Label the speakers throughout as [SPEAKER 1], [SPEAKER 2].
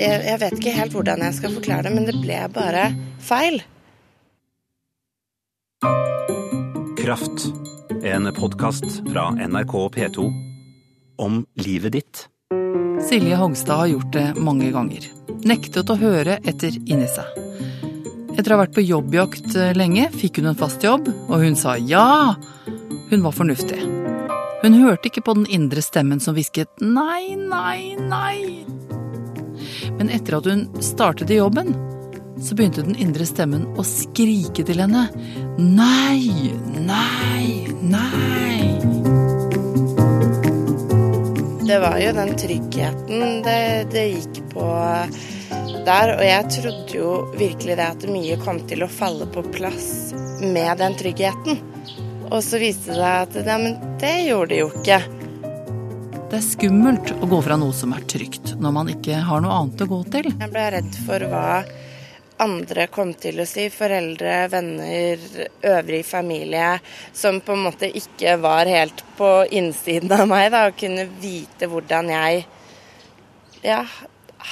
[SPEAKER 1] jeg, jeg vet ikke helt hvordan jeg skal forklare det, men det ble bare feil.
[SPEAKER 2] Kraft. En podkast fra NRK P2 om livet ditt.
[SPEAKER 3] Silje Hogstad har gjort det mange ganger. Nektet å høre etter inni seg. Etter å ha vært på jobbjakt lenge, fikk hun en fast jobb, og hun sa ja. Hun var fornuftig. Hun hørte ikke på den indre stemmen som hvisket nei, nei, nei. Men etter at hun startet i jobben, så begynte den indre stemmen å skrike til henne. Nei, nei, nei.
[SPEAKER 1] Det var jo den tryggheten det, det gikk på der. Og jeg trodde jo virkelig det at mye kom til å falle på plass med den tryggheten. Og så viste det seg at ja, men det gjorde det jo ikke.
[SPEAKER 3] Det er skummelt å gå fra noe som er trygt, når man ikke har noe annet å gå til.
[SPEAKER 1] Jeg ble redd for hva andre kom til å si. Foreldre, venner, øvrig familie. Som på en måte ikke var helt på innsiden av meg. da, Og kunne vite hvordan jeg ja,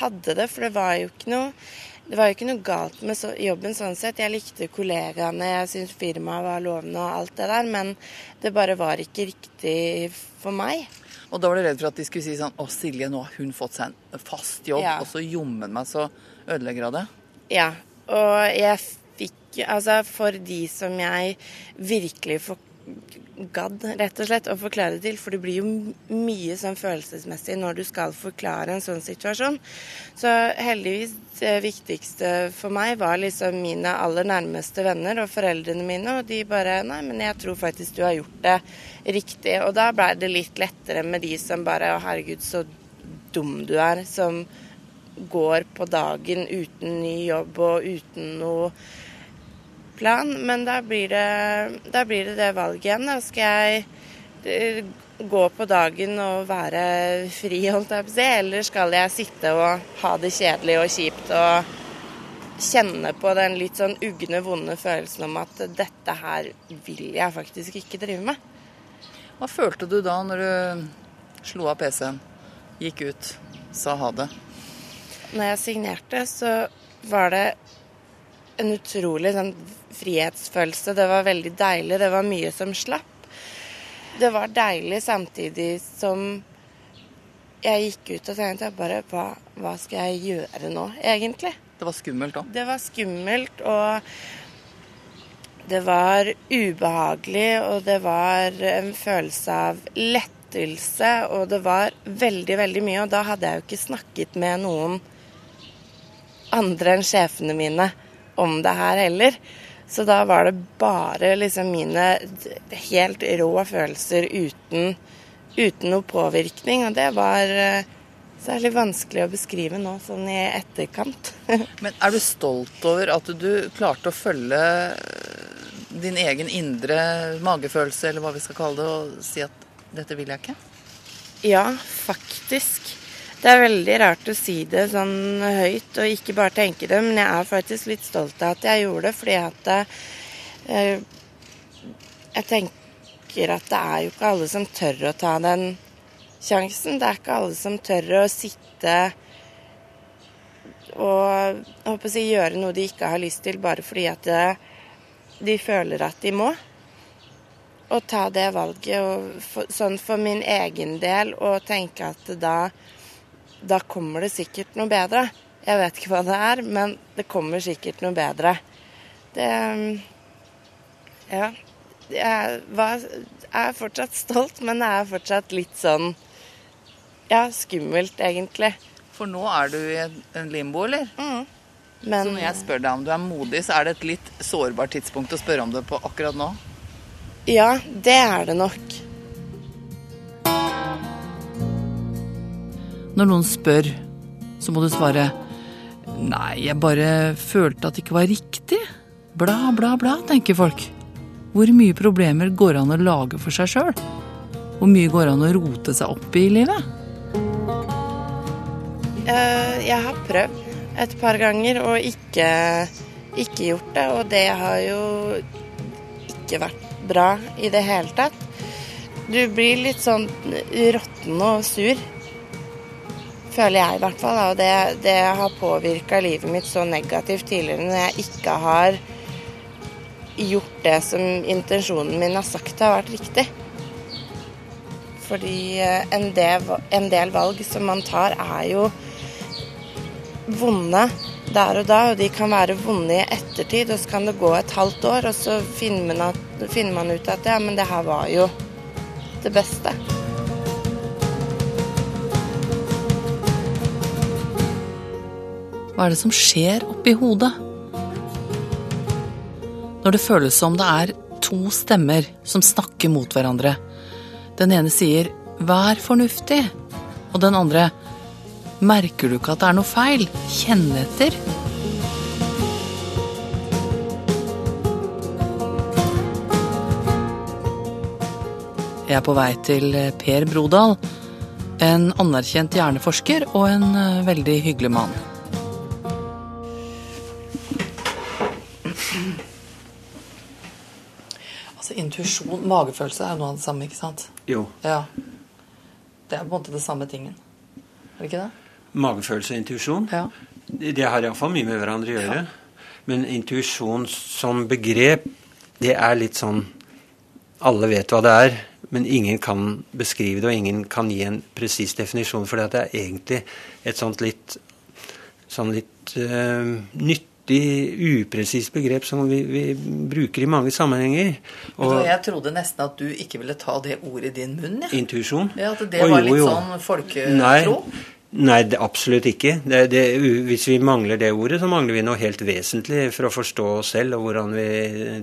[SPEAKER 1] hadde det. For det var jo ikke noe det var jo ikke noe galt med så, jobben sånn sett. Jeg likte kollegaene, jeg syntes firmaet var lovende og alt det der. Men det bare var ikke riktig for meg.
[SPEAKER 3] Og da var du redd for at de skulle si sånn Å, Silje, nå har hun fått seg en fast jobb,
[SPEAKER 1] Ja.
[SPEAKER 3] og så jommen meg så ødelegger hun det.
[SPEAKER 1] Ja, og jeg fikk Altså, for de som jeg virkelig for, gadd, rett og slett, å forklare det til, for det blir jo mye sånn følelsesmessig når du skal forklare en sånn situasjon. Så heldigvis det viktigste for meg var liksom mine aller nærmeste venner og foreldrene mine, og de bare Nei, men jeg tror faktisk du har gjort det riktig. Og da blei det litt lettere med de som bare Å, herregud, så dum du er. Som går på dagen uten ny jobb og uten noe plan. Men da blir det, da blir det, det valget igjen. Da skal jeg eh, gå på dagen og være fri, holdt jeg på å si, eller skal jeg sitte og ha det kjedelig og kjipt og kjenne på den litt sånn ugne, vonde følelsen om at dette her vil jeg faktisk ikke drive med.
[SPEAKER 3] Hva følte du da når du slo av PC-en, gikk ut, sa ha det?
[SPEAKER 1] Når jeg signerte, så var det en utrolig sånn frihetsfølelse. Det var veldig deilig. Det var mye som slapp. Det var deilig samtidig som jeg gikk ut og tenkte bare hva, hva skal jeg gjøre nå, egentlig?
[SPEAKER 3] Det var skummelt òg.
[SPEAKER 1] Det var skummelt, og det var ubehagelig, og det var en følelse av lettelse, og det var veldig, veldig mye. Og da hadde jeg jo ikke snakket med noen andre enn sjefene mine om det her heller. Så da var det bare liksom mine helt rå følelser uten, uten noe påvirkning, og det var eh, særlig vanskelig å beskrive nå sånn i etterkant.
[SPEAKER 3] Men er du stolt over at du klarte å følge din egen indre magefølelse, eller hva vi skal kalle det, og si at dette vil jeg ikke?
[SPEAKER 1] Ja, faktisk. Det er veldig rart å si det sånn høyt og ikke bare tenke det, men jeg er faktisk litt stolt av at jeg gjorde det, fordi at eh, Jeg tenker at det er jo ikke alle som tør å ta den sjansen. Det er ikke alle som tør å sitte og jeg håper å si, gjøre noe de ikke har lyst til, bare fordi at det, de føler at de må. Å ta det valget, og for, sånn for min egen del, og tenke at da da kommer det sikkert noe bedre. Jeg vet ikke hva det er, men det kommer sikkert noe bedre. Det Ja. Jeg var, er fortsatt stolt, men det er fortsatt litt sånn Ja, skummelt, egentlig.
[SPEAKER 3] For nå er du i en- limbo, eller?
[SPEAKER 1] Men
[SPEAKER 3] Så når jeg spør deg om du er modig, så er det et litt sårbart tidspunkt å spørre om det på akkurat nå?
[SPEAKER 1] ja, det er det nok.
[SPEAKER 3] Når noen spør, så må du svare Nei, jeg bare følte at det ikke var riktig. Bla, bla, bla, tenker folk. Hvor mye problemer går an å lage for seg sjøl? Hvor mye går an å rote seg opp i livet?
[SPEAKER 1] Eh, Jeg har prøvd et par ganger og ikke, ikke gjort det, og det har jo ikke vært bra i det hele tatt. Du blir litt sånn råtten og sur, føler jeg i hvert fall. Og det, det har påvirka livet mitt så negativt tidligere når jeg ikke har gjort det som intensjonen min har sagt har vært riktig. Fordi eh, en del, en del valg som man tar, er jo vonde der og da, og de kan være vonde i ettertid. Og så kan det gå et halvt år, og så finner man, at, finner man ut at ja, men det her var jo det beste.
[SPEAKER 3] Hva er det som skjer oppi hodet? Når det føles som det er to stemmer som snakker mot hverandre. Den ene sier 'vær fornuftig', og den andre 'merker du ikke at det er noe feil', kjenn etter'. Jeg er på vei til Per Brodal, en anerkjent hjerneforsker og en eh, veldig hyggelig mann. Intuisjon, magefølelse er jo noe av det samme, ikke sant?
[SPEAKER 4] Jo.
[SPEAKER 3] Ja. Det er på en måte det samme tingen. Er det ikke det?
[SPEAKER 4] Magefølelse og intuisjon,
[SPEAKER 3] Ja.
[SPEAKER 4] det har iallfall mye med hverandre å gjøre. Men intuisjon som begrep, det er litt sånn Alle vet hva det er, men ingen kan beskrive det, og ingen kan gi en presis definisjon for det. Er egentlig et sånt litt sånn litt eh, nyttig, upresist begrep som vi, vi bruker i mange sammenhenger.
[SPEAKER 3] Og jeg trodde nesten at du ikke ville ta det ordet i din munn. Ja.
[SPEAKER 4] intuisjon
[SPEAKER 3] Ja, at det var
[SPEAKER 4] jo,
[SPEAKER 3] litt
[SPEAKER 4] jo.
[SPEAKER 3] sånn folketro.
[SPEAKER 4] Nei, det, absolutt ikke. Det, det, hvis vi mangler det ordet, så mangler vi noe helt vesentlig for å forstå oss selv og hvordan vi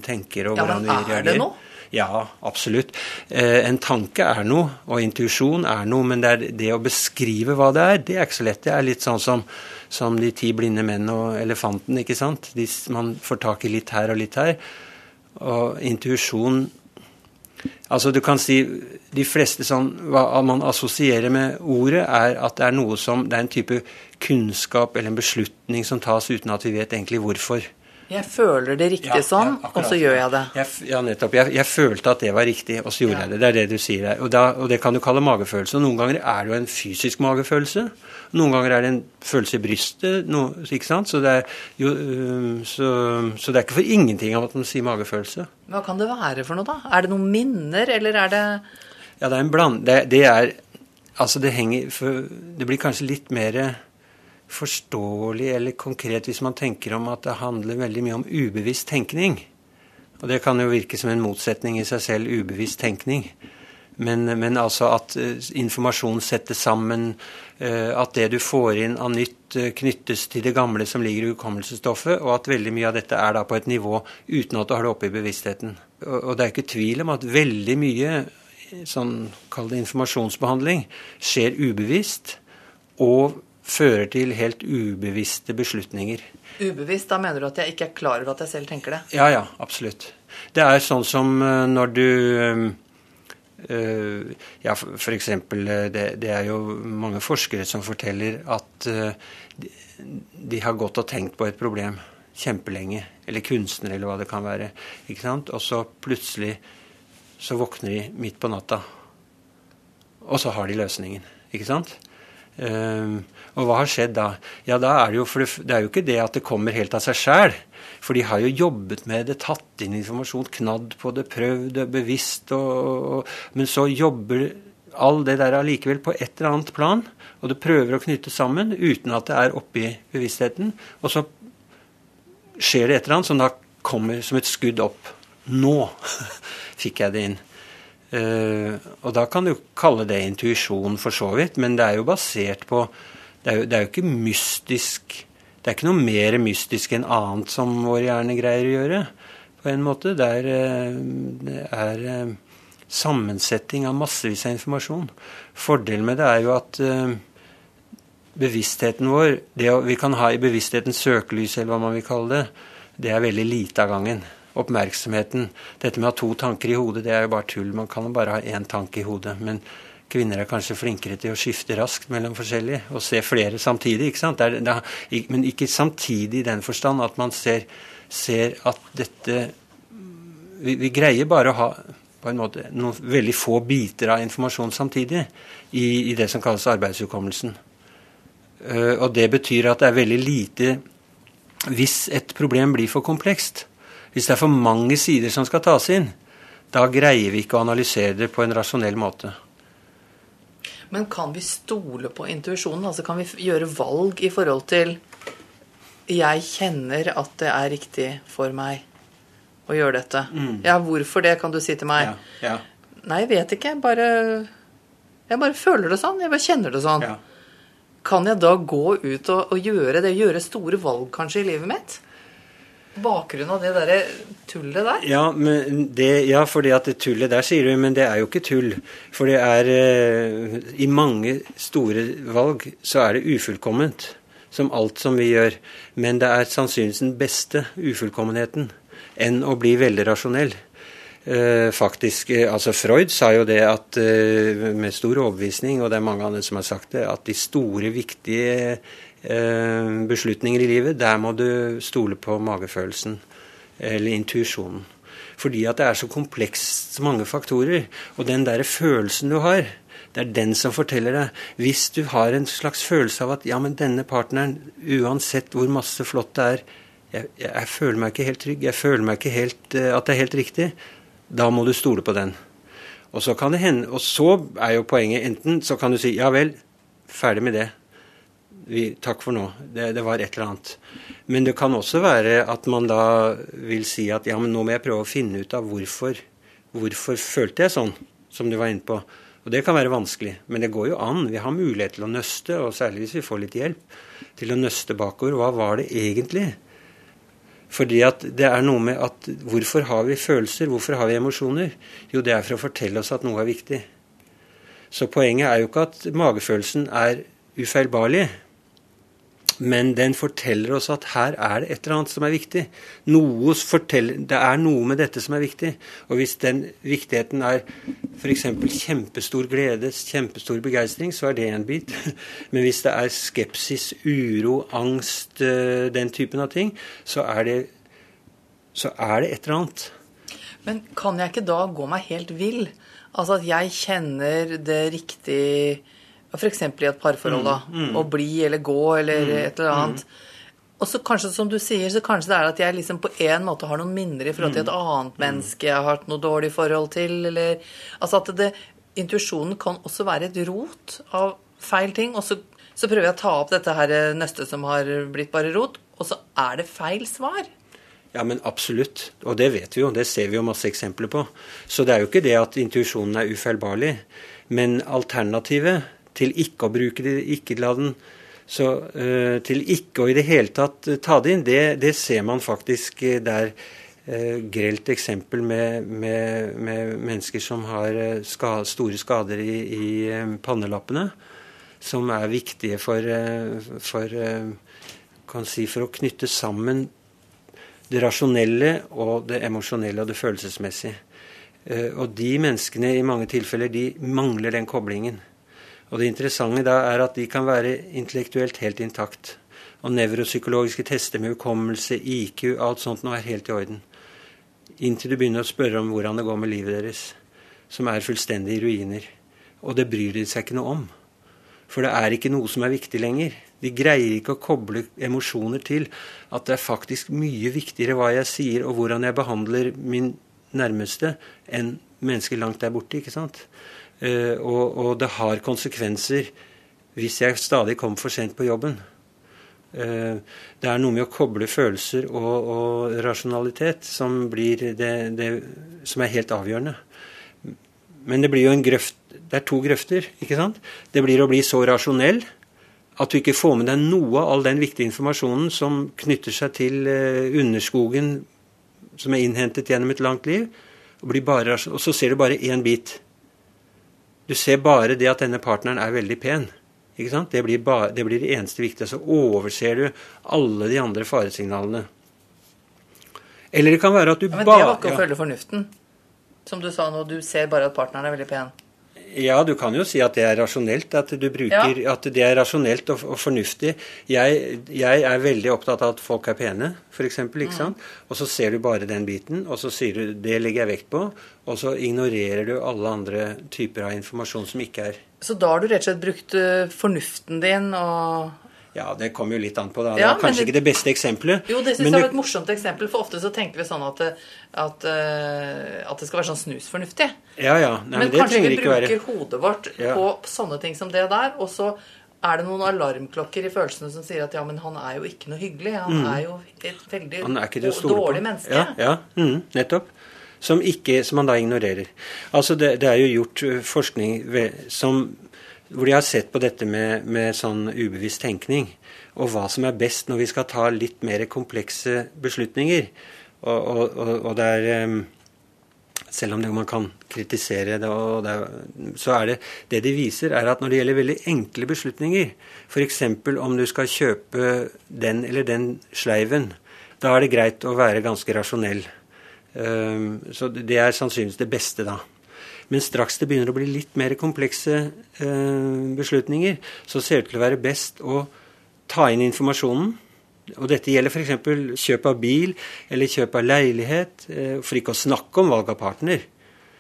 [SPEAKER 4] tenker og
[SPEAKER 3] Ja,
[SPEAKER 4] hvordan vi
[SPEAKER 3] er
[SPEAKER 4] reagerer.
[SPEAKER 3] det noe?
[SPEAKER 4] Ja, absolutt. Eh, en tanke er noe, og intuisjon er noe, men det, er det å beskrive hva det er, det er ikke så lett. Det er litt sånn som, som de ti blinde menn og elefanten, ikke sant. De, man får tak i litt her og litt her. Og intuisjon Altså du kan si De fleste sånn Hva man assosierer med ordet, er at det er noe som Det er en type kunnskap eller en beslutning som tas uten at vi vet egentlig hvorfor.
[SPEAKER 3] Jeg føler det riktig sånn, og så gjør jeg det.
[SPEAKER 4] Jeg, ja, nettopp. Jeg, jeg følte at det var riktig, og så gjorde
[SPEAKER 3] Ja.
[SPEAKER 4] jeg det. Det er det du sier der. Og, da, og det kan du kalle magefølelse. Og noen ganger er det jo en fysisk magefølelse. Noen ganger er det en følelse i brystet. No, ikke sant? Så det, er jo, så, så det er ikke for ingenting at man sier magefølelse.
[SPEAKER 3] Hva kan det være for noe, da? Er det noen minner, eller er det
[SPEAKER 4] Ja, det er en bland... Det, det er Altså, det henger for, Det blir kanskje litt mer forståelig eller konkret hvis man tenker om at det handler veldig mye om ubevisst tenkning. Og det kan jo virke som en motsetning i seg selv, ubevisst tenkning. Men, men altså at eh, informasjon settes sammen, eh, at det du får inn av nytt eh, knyttes til det gamle som ligger i hukommelsesstoffet, og at veldig mye av dette er da på et nivå uten at du har det oppe i bevisstheten. Og, og det er ikke tvil om at veldig mye sånn kall det informasjonsbehandling skjer ubevisst og fører til helt ubevisste beslutninger.
[SPEAKER 3] ubevisst? Da mener du at jeg ikke er klar over at jeg selv tenker det?
[SPEAKER 4] Ja, ja, absolutt. Det er sånn som eh, når du eh, Ja, eksempel eh, det, det er jo mange forskere som forteller at de, de har gått og tenkt på et problem kjempelenge. Eller kunstnere, eller hva det kan være. Ikke sant? Og så plutselig så våkner de midt på natta. Og så har de løsningen. Ikke sant? Ehm, og hva har skjedd da? Ja, da er det jo for det, er jo ikke det at det kommer helt av seg sjæl. For de har jo jobbet med det, tatt inn informasjon, knadd på det, prøvd det bevisst. Og, og, men så jobber all det der allikevel på et eller annet plan. Og det prøver å knytte sammen uten at det er oppi bevisstheten. Og så skjer det et eller annet som da kommer som et skudd opp. Nå fikk jeg det inn. Eh, og da kan du kalle det intuisjon for så vidt, men det er jo basert på Det er jo, det er jo ikke mystisk Det er ikke noe mer mystisk enn annet som vår hjerne greier å gjøre, på en måte. Det er, eh, det er eh, sammensetting av massevis av informasjon. Fordelen med det er jo at bevisstheten vår, det vi kan ha i bevissthetens søkelys, eller hva man vil kalle det, det er veldig lite av gangen. Oppmerksomheten. Dette med å ha to tanker i hodet, det er jo bare tull. Man kan jo bare ha én tanke i hodet. Men kvinner er kanskje flinkere til å skifte raskt mellom forskjellige og se flere samtidig. ikke sant? Det er, det er, men ikke samtidig i den forstand at man ser, ser at dette vi, vi greier bare å ha på en måte noen veldig få biter av informasjon samtidig i, i det som kalles arbeidshukommelsen. Uh, og det betyr at det er veldig lite Hvis et problem blir for komplekst, hvis det er for mange sider som skal tas inn, da greier vi ikke å analysere det på en rasjonell måte.
[SPEAKER 3] Men kan vi stole på intuisjonen? Altså kan vi gjøre valg i forhold til Jeg kjenner at det er riktig for meg å gjøre dette. Mm. Ja, hvorfor det, kan du si til meg. Ja, ja. Nei, jeg vet ikke. Bare, jeg bare føler det sånn. Jeg bare kjenner det sånn. Ja. Kan jeg da gå ut og, og, gjøre det, gjøre store valg kanskje i livet mitt? Bakgrunnen av det derre tullet der?
[SPEAKER 4] Ja, det, ja, fordi at det tullet der, sier du, men det er jo ikke tull. For det er eh, I mange store valg så er det ufullkomment. Som alt som vi gjør. Men det er sannsynligvis den beste ufullkommenheten enn å bli veldig rasjonell. Eh, faktisk, eh, altså Freud sa jo det at uh, med stor overbevisning, og det er mange andre som har sagt det, at de store, viktige Eh, beslutninger i livet, der må du stole på magefølelsen eller intuisjonen. Fordi at det er så komplekst mange faktorer. Og den der følelsen du har, det er den som forteller deg. Hvis du har en slags følelse av at ja, men denne partneren, uansett hvor masse flott det er, jeg, jeg, jeg føler meg ikke helt trygg, jeg føler meg ikke helt uh, at det er helt riktig, da må du stole på den. Og så, kan det hende, og så er jo poenget enten så kan du si ja vel, ferdig med det vi, takk for nå. Det, det, var et eller annet. Men det kan også være at man da vil si at ja, men nå må jeg prøve å finne ut av hvorfor. Hvorfor følte jeg sånn, som du var inne på. Og det kan være vanskelig, men det går jo an. Vi har mulighet til å nøste, og særlig hvis vi får litt hjelp, til å nøste bakover. Hva var det egentlig? Fordi at det er noe med at hvorfor har vi følelser, hvorfor har vi emosjoner? Jo, det er for å fortelle oss at noe er viktig. Så poenget er jo ikke at magefølelsen er ufeilbarlig. Men den forteller oss at her er det et eller annet som er viktig. det er noe med dette som er viktig. Og hvis den viktigheten er f.eks. kjempestor glede, kjempestor begeistring, så er det en bit. Men hvis det er skepsis, uro, angst, eh, den typen av ting, så er det, så er det et eller annet.
[SPEAKER 3] Men kan jeg ikke da gå meg helt vill? Altså at jeg kjenner det riktig F.eks. i et parforhold, da. Mm, mm. Å bli eller gå eller mm, et eller annet. Og så kanskje, som du sier, så kanskje det er at jeg liksom på en måte har noen minner i forhold til et annet menneske jeg har hatt noe dårlig forhold til, eller Altså at det Intuisjonen kan også være et rot av feil ting. Og så, så prøver jeg å ta opp dette her nøstet som har blitt bare rot, og så er det feil svar.
[SPEAKER 4] Ja, men absolutt. Og det vet vi jo. Det ser vi jo masse eksempler på. Så det er jo ikke det at intuisjonen er ufeilbarlig. Men alternativet til ikke å bruke det, ikke la den så uh, til ikke å i det hele tatt uh, ta det inn, det, det ser man faktisk uh, der grelt eksempel med, med, med, mennesker som har ska, store skader i, i pannelappene, som er viktige for, for, si, for å knytte sammen det rasjonelle og det emosjonelle og det følelsesmessige. Og de menneskene i mange tilfeller de mangler den koblingen. Og det interessante da er at de kan være intellektuelt helt intakt. Og nevropsykologiske tester med hukommelse, IQ, alt sånt nå er helt i orden. Inntil du begynner å spørre om hvordan det går med livet deres, som er fullstendig i ruiner. Og det bryr de seg ikke noe om. For det er ikke noe som er viktig lenger. De greier ikke å koble emosjoner til at det er faktisk mye viktigere hva jeg sier og hvordan jeg behandler min nærmeste, enn mennesker langt der borte. ikke sant? Eh, og, og, det har konsekvenser hvis jeg stadig kommer for sent på jobben. Eh, det er noe med å koble følelser og, og rasjonalitet som, det, det, som, er helt avgjørende. Men det blir jo en grøft Det er to grøfter, ikke sant? Det blir å bli så rasjonell at du ikke får med deg noe av all den viktige informasjonen som knytter seg til eh, underskogen som er innhentet gjennom et langt liv. Og, bare, og så ser du bare én bit. Du ser bare det at denne partneren er veldig pen. Ikke sant? Det blir, bare, det, blir det eneste viktige. Så overser du alle de andre faresignalene. Eller det kan være at du bare
[SPEAKER 3] ja, Men det var ikke å følge fornuften. Som du sa nå, du ser bare at partneren er veldig pen.
[SPEAKER 4] Ja, du kan jo si at det er rasjonelt. At, bruker, ja. at det er rasjonelt og, og fornuftig. Jeg, jeg, er veldig opptatt av at folk er pene, f.eks. Mm. Og så ser du bare den biten, og så sier du det legger jeg vekt på. Og så ignorerer du alle andre typer av informasjon som ikke er
[SPEAKER 3] Så da har du rett og slett brukt eh, fornuften din og
[SPEAKER 4] Ja, det kommer jo litt an på. da. Det
[SPEAKER 3] Ja,
[SPEAKER 4] er kanskje
[SPEAKER 3] det-
[SPEAKER 4] ikke det beste eksempelet.
[SPEAKER 3] Jo, det syns jeg var et morsomt eksempel, for ofte så tenker vi sånn at, at, eh, at det skal være sånn snusfornuftig.
[SPEAKER 4] Ja, ja. Nei, men,
[SPEAKER 3] men
[SPEAKER 4] det
[SPEAKER 3] kanskje vi
[SPEAKER 4] ikke være.
[SPEAKER 3] bruker hodet vårt
[SPEAKER 4] Ja.
[SPEAKER 3] på sånne ting som det der, og så er det noen alarmklokker i følelsene som sier at ja, men han er jo ikke noe hyggelig. Han er jo et veldig
[SPEAKER 4] Mm. Er
[SPEAKER 3] dårlig
[SPEAKER 4] på.
[SPEAKER 3] menneske.
[SPEAKER 4] Ja, ja mm, nettopp. Som, ikke, som man da ignorerer. Altså det, det er jo gjort forskning ved, som, hvor de har sett på dette med, med sånn ubevisst tenkning, og hva som er best når vi skal ta litt mer komplekse beslutninger. Og, og, og, det er selv om det, man kan kritisere det, det så er det det de viser, er at når det gjelder veldig enkle beslutninger, f.eks. om du skal kjøpe den eller den sleiven, da er det greit å være ganske rasjonell. Så det er sannsynligvis det beste, da. Men straks det begynner å bli litt mer komplekse eh, beslutninger, så ser det til å være best å ta inn informasjonen. Og dette gjelder f.eks. kjøp av bil eller kjøp av leilighet, eh, for ikke å snakke om valg av partner,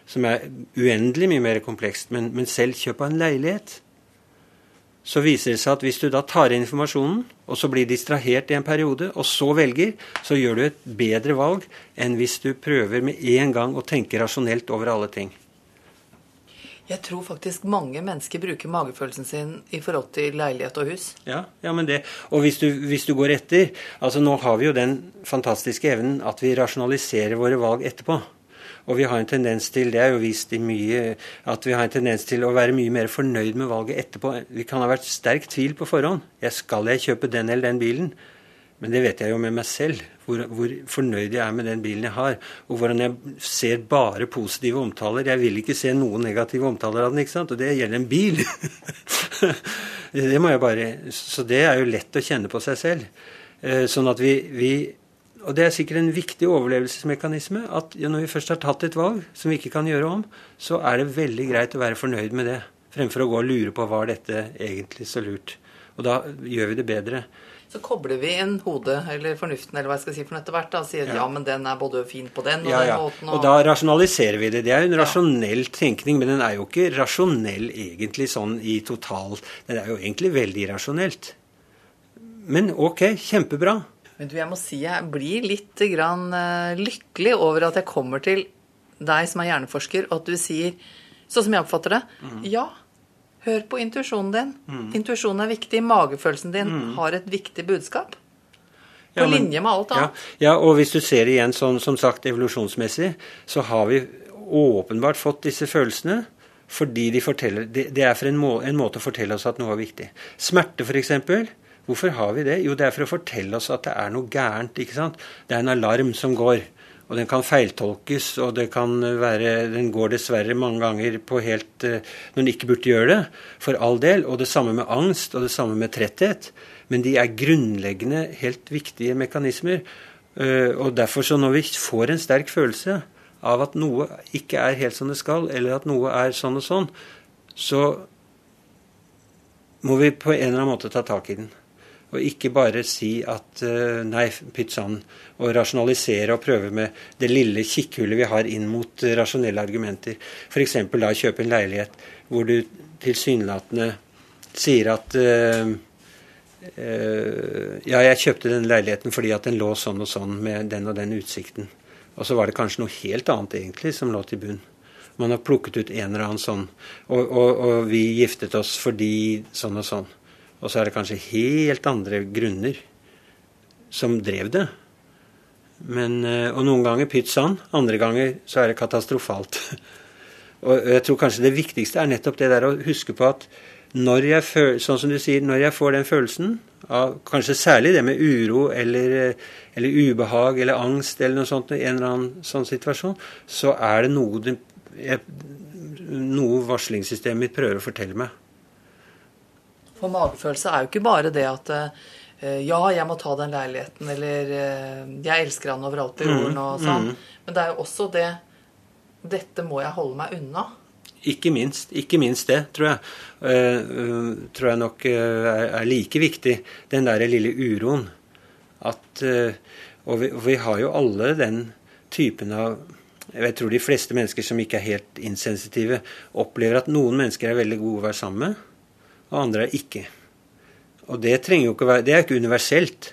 [SPEAKER 4] som er uendelig mye mer komplekst. Men, men selv kjøp av en leilighet, så viser det seg at hvis du da tar inn informasjonen, og så blir distrahert i en periode, og så velger, så gjør du et bedre valg enn hvis du prøver med en gang å tenke rasjonelt over alle ting.
[SPEAKER 3] Jeg tror faktisk mange mennesker bruker magefølelsen sin i forhold til leilighet og hus.
[SPEAKER 4] Ja, ja men det, Og hvis du, hvis du går etter altså Nå har vi jo den fantastiske evnen at vi rasjonaliserer våre valg etterpå. Og vi har en tendens til, det er jo vist i mye, at vi har en tendens til å være mye mer fornøyd med valget etterpå. Vi kan ha vært sterk tvil på forhånd. Jeg skal jeg kjøpe den eller den bilen? Men det vet jeg jo med meg selv, hvor, hvor fornøyd jeg er med den bilen jeg har. Og hvordan jeg ser bare positive omtaler. Jeg vil ikke se noen negative omtaler av den, ikke sant? Og det gjelder en bil. det må jeg bare Så det er jo lett å kjenne på seg selv. Eh, Sånn at vi, vi Og det er sikkert en viktig overlevelsesmekanisme at når vi først har tatt et valg som vi ikke kan gjøre om, så er det veldig greit å være fornøyd med det. Fremfor å gå og lure på var dette egentlig så lurt. Og da gjør vi det bedre.
[SPEAKER 3] Så kobler vi inn hodet, eller fornuften, eller hva jeg skal si for etter hvert, da, og sier ja.
[SPEAKER 4] Ja.
[SPEAKER 3] men den er både fin på den og
[SPEAKER 4] Ja,
[SPEAKER 3] den
[SPEAKER 4] ja.
[SPEAKER 3] måten.
[SPEAKER 4] Og da rasjonaliserer vi det. Det er jo en rasjonell tenkning, men den er jo ikke rasjonell egentlig sånn i total Den er jo egentlig veldig irrasjonelt. Men ok, kjempebra.
[SPEAKER 3] Men du, jeg må si jeg blir litt grann, eh, lykkelig over at jeg kommer til deg som er hjerneforsker, og at du sier, sånn som jeg oppfatter det,
[SPEAKER 4] Mm.
[SPEAKER 3] ja, hør på intuisjonen din. Intuisjonen er viktig. Magefølelsen din har et viktig budskap. På
[SPEAKER 4] Mm. Ja, men-
[SPEAKER 3] linje med alt
[SPEAKER 4] Ja,
[SPEAKER 3] annet.
[SPEAKER 4] ja, og hvis du ser igjen sånn som sagt evolusjonsmessig, så har vi åpenbart fått disse følelsene fordi de forteller Det, det er for en, må, en måte å fortelle oss at noe er viktig. Smerte, f.eks. Hvorfor har vi det? Jo, det er for å fortelle oss at det er noe gærent. ikke sant? Det er en alarm som går. Og den kan feiltolkes, og kan være, den går dessverre mange ganger på helt eh, når den ikke burde gjøre det. For all del. Og det samme med angst, og det samme med tretthet. Men de er grunnleggende helt viktige mekanismer. Eh, og derfor så når vi får en sterk følelse av at noe ikke er helt som det skal, eller at noe er sånn og sånn, så må vi på en eller annen måte ta tak i den. Og ikke bare si at eh, nei, pyttsann, og rasjonalisere og prøve med det lille kikkhullet vi har inn mot eh, rasjonelle argumenter. F.eks. da kjøpe en leilighet hvor du tilsynelatende sier at eh, eh, ja, jeg kjøpte den leiligheten fordi at den lå sånn og sånn med den og den utsikten. Og så var det kanskje noe helt annet egentlig som lå til bunn. Man har plukket ut en eller annen sånn. Og, og, og vi giftet oss fordi sånn og sånn. Og så er det kanskje helt andre grunner som drev det. Men, eh, og noen ganger pytt sann, andre ganger så er det katastrofalt. og jeg tror kanskje det viktigste er nettopp det der å huske på at når jeg, føl, sånn som du sier, når jeg får den følelsen, av, kanskje særlig det med uro eller, eh, eller ubehag eller angst eller noe sånt i en eller annen sånn situasjon, så er det noe, noe varslingssystemet mitt prøver å fortelle meg.
[SPEAKER 3] For magefølelse er jo ikke bare det at eh, ja, jeg må ta den leiligheten, eller eh, jeg elsker han overalt i jorden og sånn. Men det er jo også det Dette må jeg holde meg unna.
[SPEAKER 4] Ikke minst, ikke minst det, tror jeg. Uh, uh, tror jeg nok uh, er, like viktig, den der lille uroen. At Og vi, vi, har jo alle den typen av Jeg tror de fleste mennesker som ikke er helt insensitive, opplever at noen mennesker er veldig gode å være sammen med, og andre er ikke. Og det trenger jo ikke være, det er ikke universelt.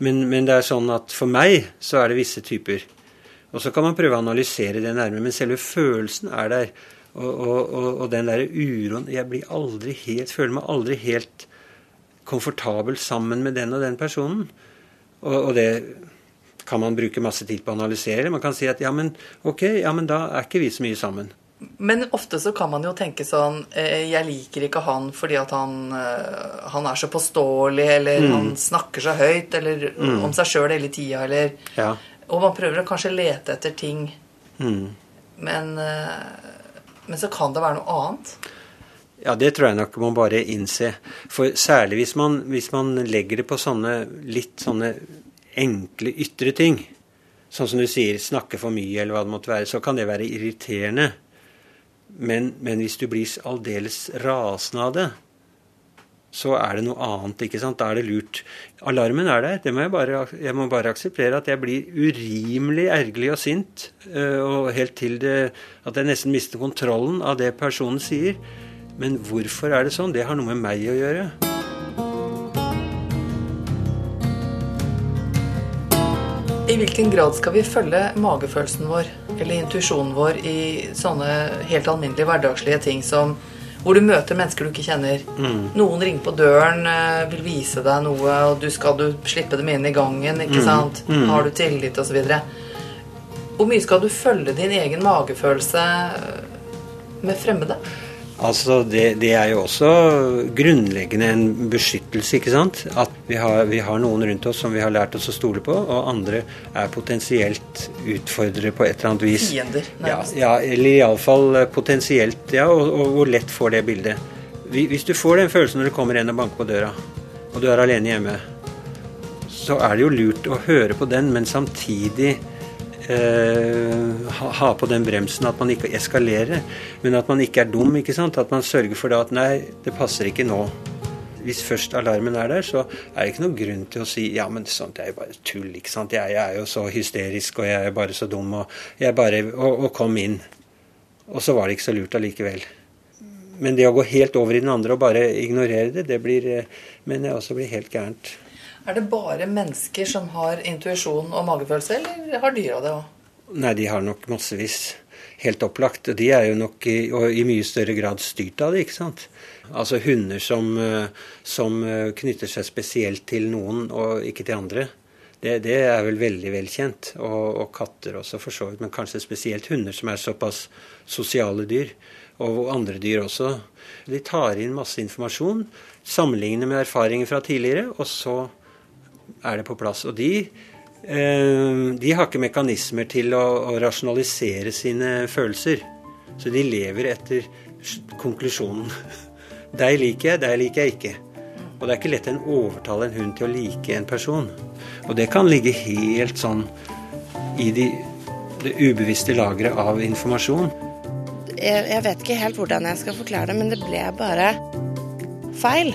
[SPEAKER 4] Men, men, det er sånn at for meg så er det visse typer. Og så kan man prøve å analysere det nærmere, men selve følelsen er der. Og, og, og, og den derre uroen Jeg blir aldri helt, føler meg aldri helt komfortabel sammen med den og den personen. Og, det kan man bruke masse tid på å analysere. Man kan si at ja, men ok, ja, men da er ikke vi så mye sammen.
[SPEAKER 3] Men ofte så kan man jo tenke sånn eh, Jeg liker ikke han fordi at han, eh, han er så påståelig, eller mm. han snakker så høyt, eller mm. om seg sjøl hele tida, eller ja. Og man prøver å kanskje lete etter ting. Mm. Men, eh, men så kan det være noe annet.
[SPEAKER 4] Ja, det tror jeg nok man bare innse. For særlig hvis man, hvis man legger det på sånne litt sånne enkle ytre ting, sånn som du sier, snakke for mye eller hva det måtte være, så kan det være irriterende. Men, men hvis du blir aldeles rasende av det, så er det noe annet. ikke sant? Da er det lurt. Alarmen er der. Det må jeg, bare, jeg må bare akseptere at jeg blir urimelig ergerlig og sint. Eh, og helt til det, at jeg nesten mister kontrollen av det personen sier. Men hvorfor er det sånn? Det har noe med meg å gjøre.
[SPEAKER 3] I hvilken grad skal vi følge magefølelsen vår eller intuisjonen vår i sånne helt alminnelige hverdagslige ting som hvor du møter mennesker du ikke kjenner. Mm. Noen ringer på døren, eh, vil vise deg noe, og du skal du slippe dem inn i gangen. ikke mm. sant? Mm. Har du tillit, osv. Hvor mye skal du følge din egen magefølelse med fremmede?
[SPEAKER 4] Altså, det, det, er jo også grunnleggende en beskyttelse, ikke sant. At vi har, vi har, noen rundt oss som vi har lært oss å stole på, og andre er potensielt utfordrere på et eller annet vis.
[SPEAKER 3] Fiender,
[SPEAKER 4] nærmest. Ja, ja eller iallfall potensielt. Ja, og, og, hvor lett får det bildet. Hvis du får den følelsen når du kommer en og banker på døra, og du er alene hjemme, så er det jo lurt å høre på den, men samtidig eh, ha, på den bremsen at man ikke eskalerer, men at man ikke er dum. ikke sant? At man sørger for at nei, det passer ikke nå. Hvis først alarmen er der, så er det ikke noen grunn til å si ja, men sånt er jo bare tull. ikke sant? Jeg, jeg, er jo så hysterisk, og jeg er bare så dum, og jeg bare Og, og kom inn. Og så var det ikke så lurt allikevel. Men det å gå helt over i den andre og bare ignorere det, det blir, eh, mener jeg også blir helt gærent.
[SPEAKER 3] Er det bare mennesker som har intuisjon og magefølelse, eller har dyra det òg?
[SPEAKER 4] Nei, de har nok massevis. Helt opplagt. De er jo nok i, i, mye større grad styrt av det, ikke sant. Altså hunder som, eh, som eh, knytter seg spesielt til noen og ikke til andre. Det, det er vel veldig velkjent. Og, og katter også, for så vidt. Men kanskje spesielt hunder som er såpass sosiale dyr. Og andre dyr også. De tar inn masse informasjon, sammenligner med erfaringer fra tidligere, og så er det på plass. Og de, eh, de har ikke mekanismer til å, å, rasjonalisere sine følelser. Så de lever etter konklusjonen. Deg liker jeg, deg liker jeg ikke. Og det er ikke lett å overtale en hund til å like en person. Og det kan ligge helt sånn i de, det ubevisste lageret av informasjon.
[SPEAKER 1] Jeg, jeg vet ikke helt hvordan jeg skal forklare det, men det ble bare feil.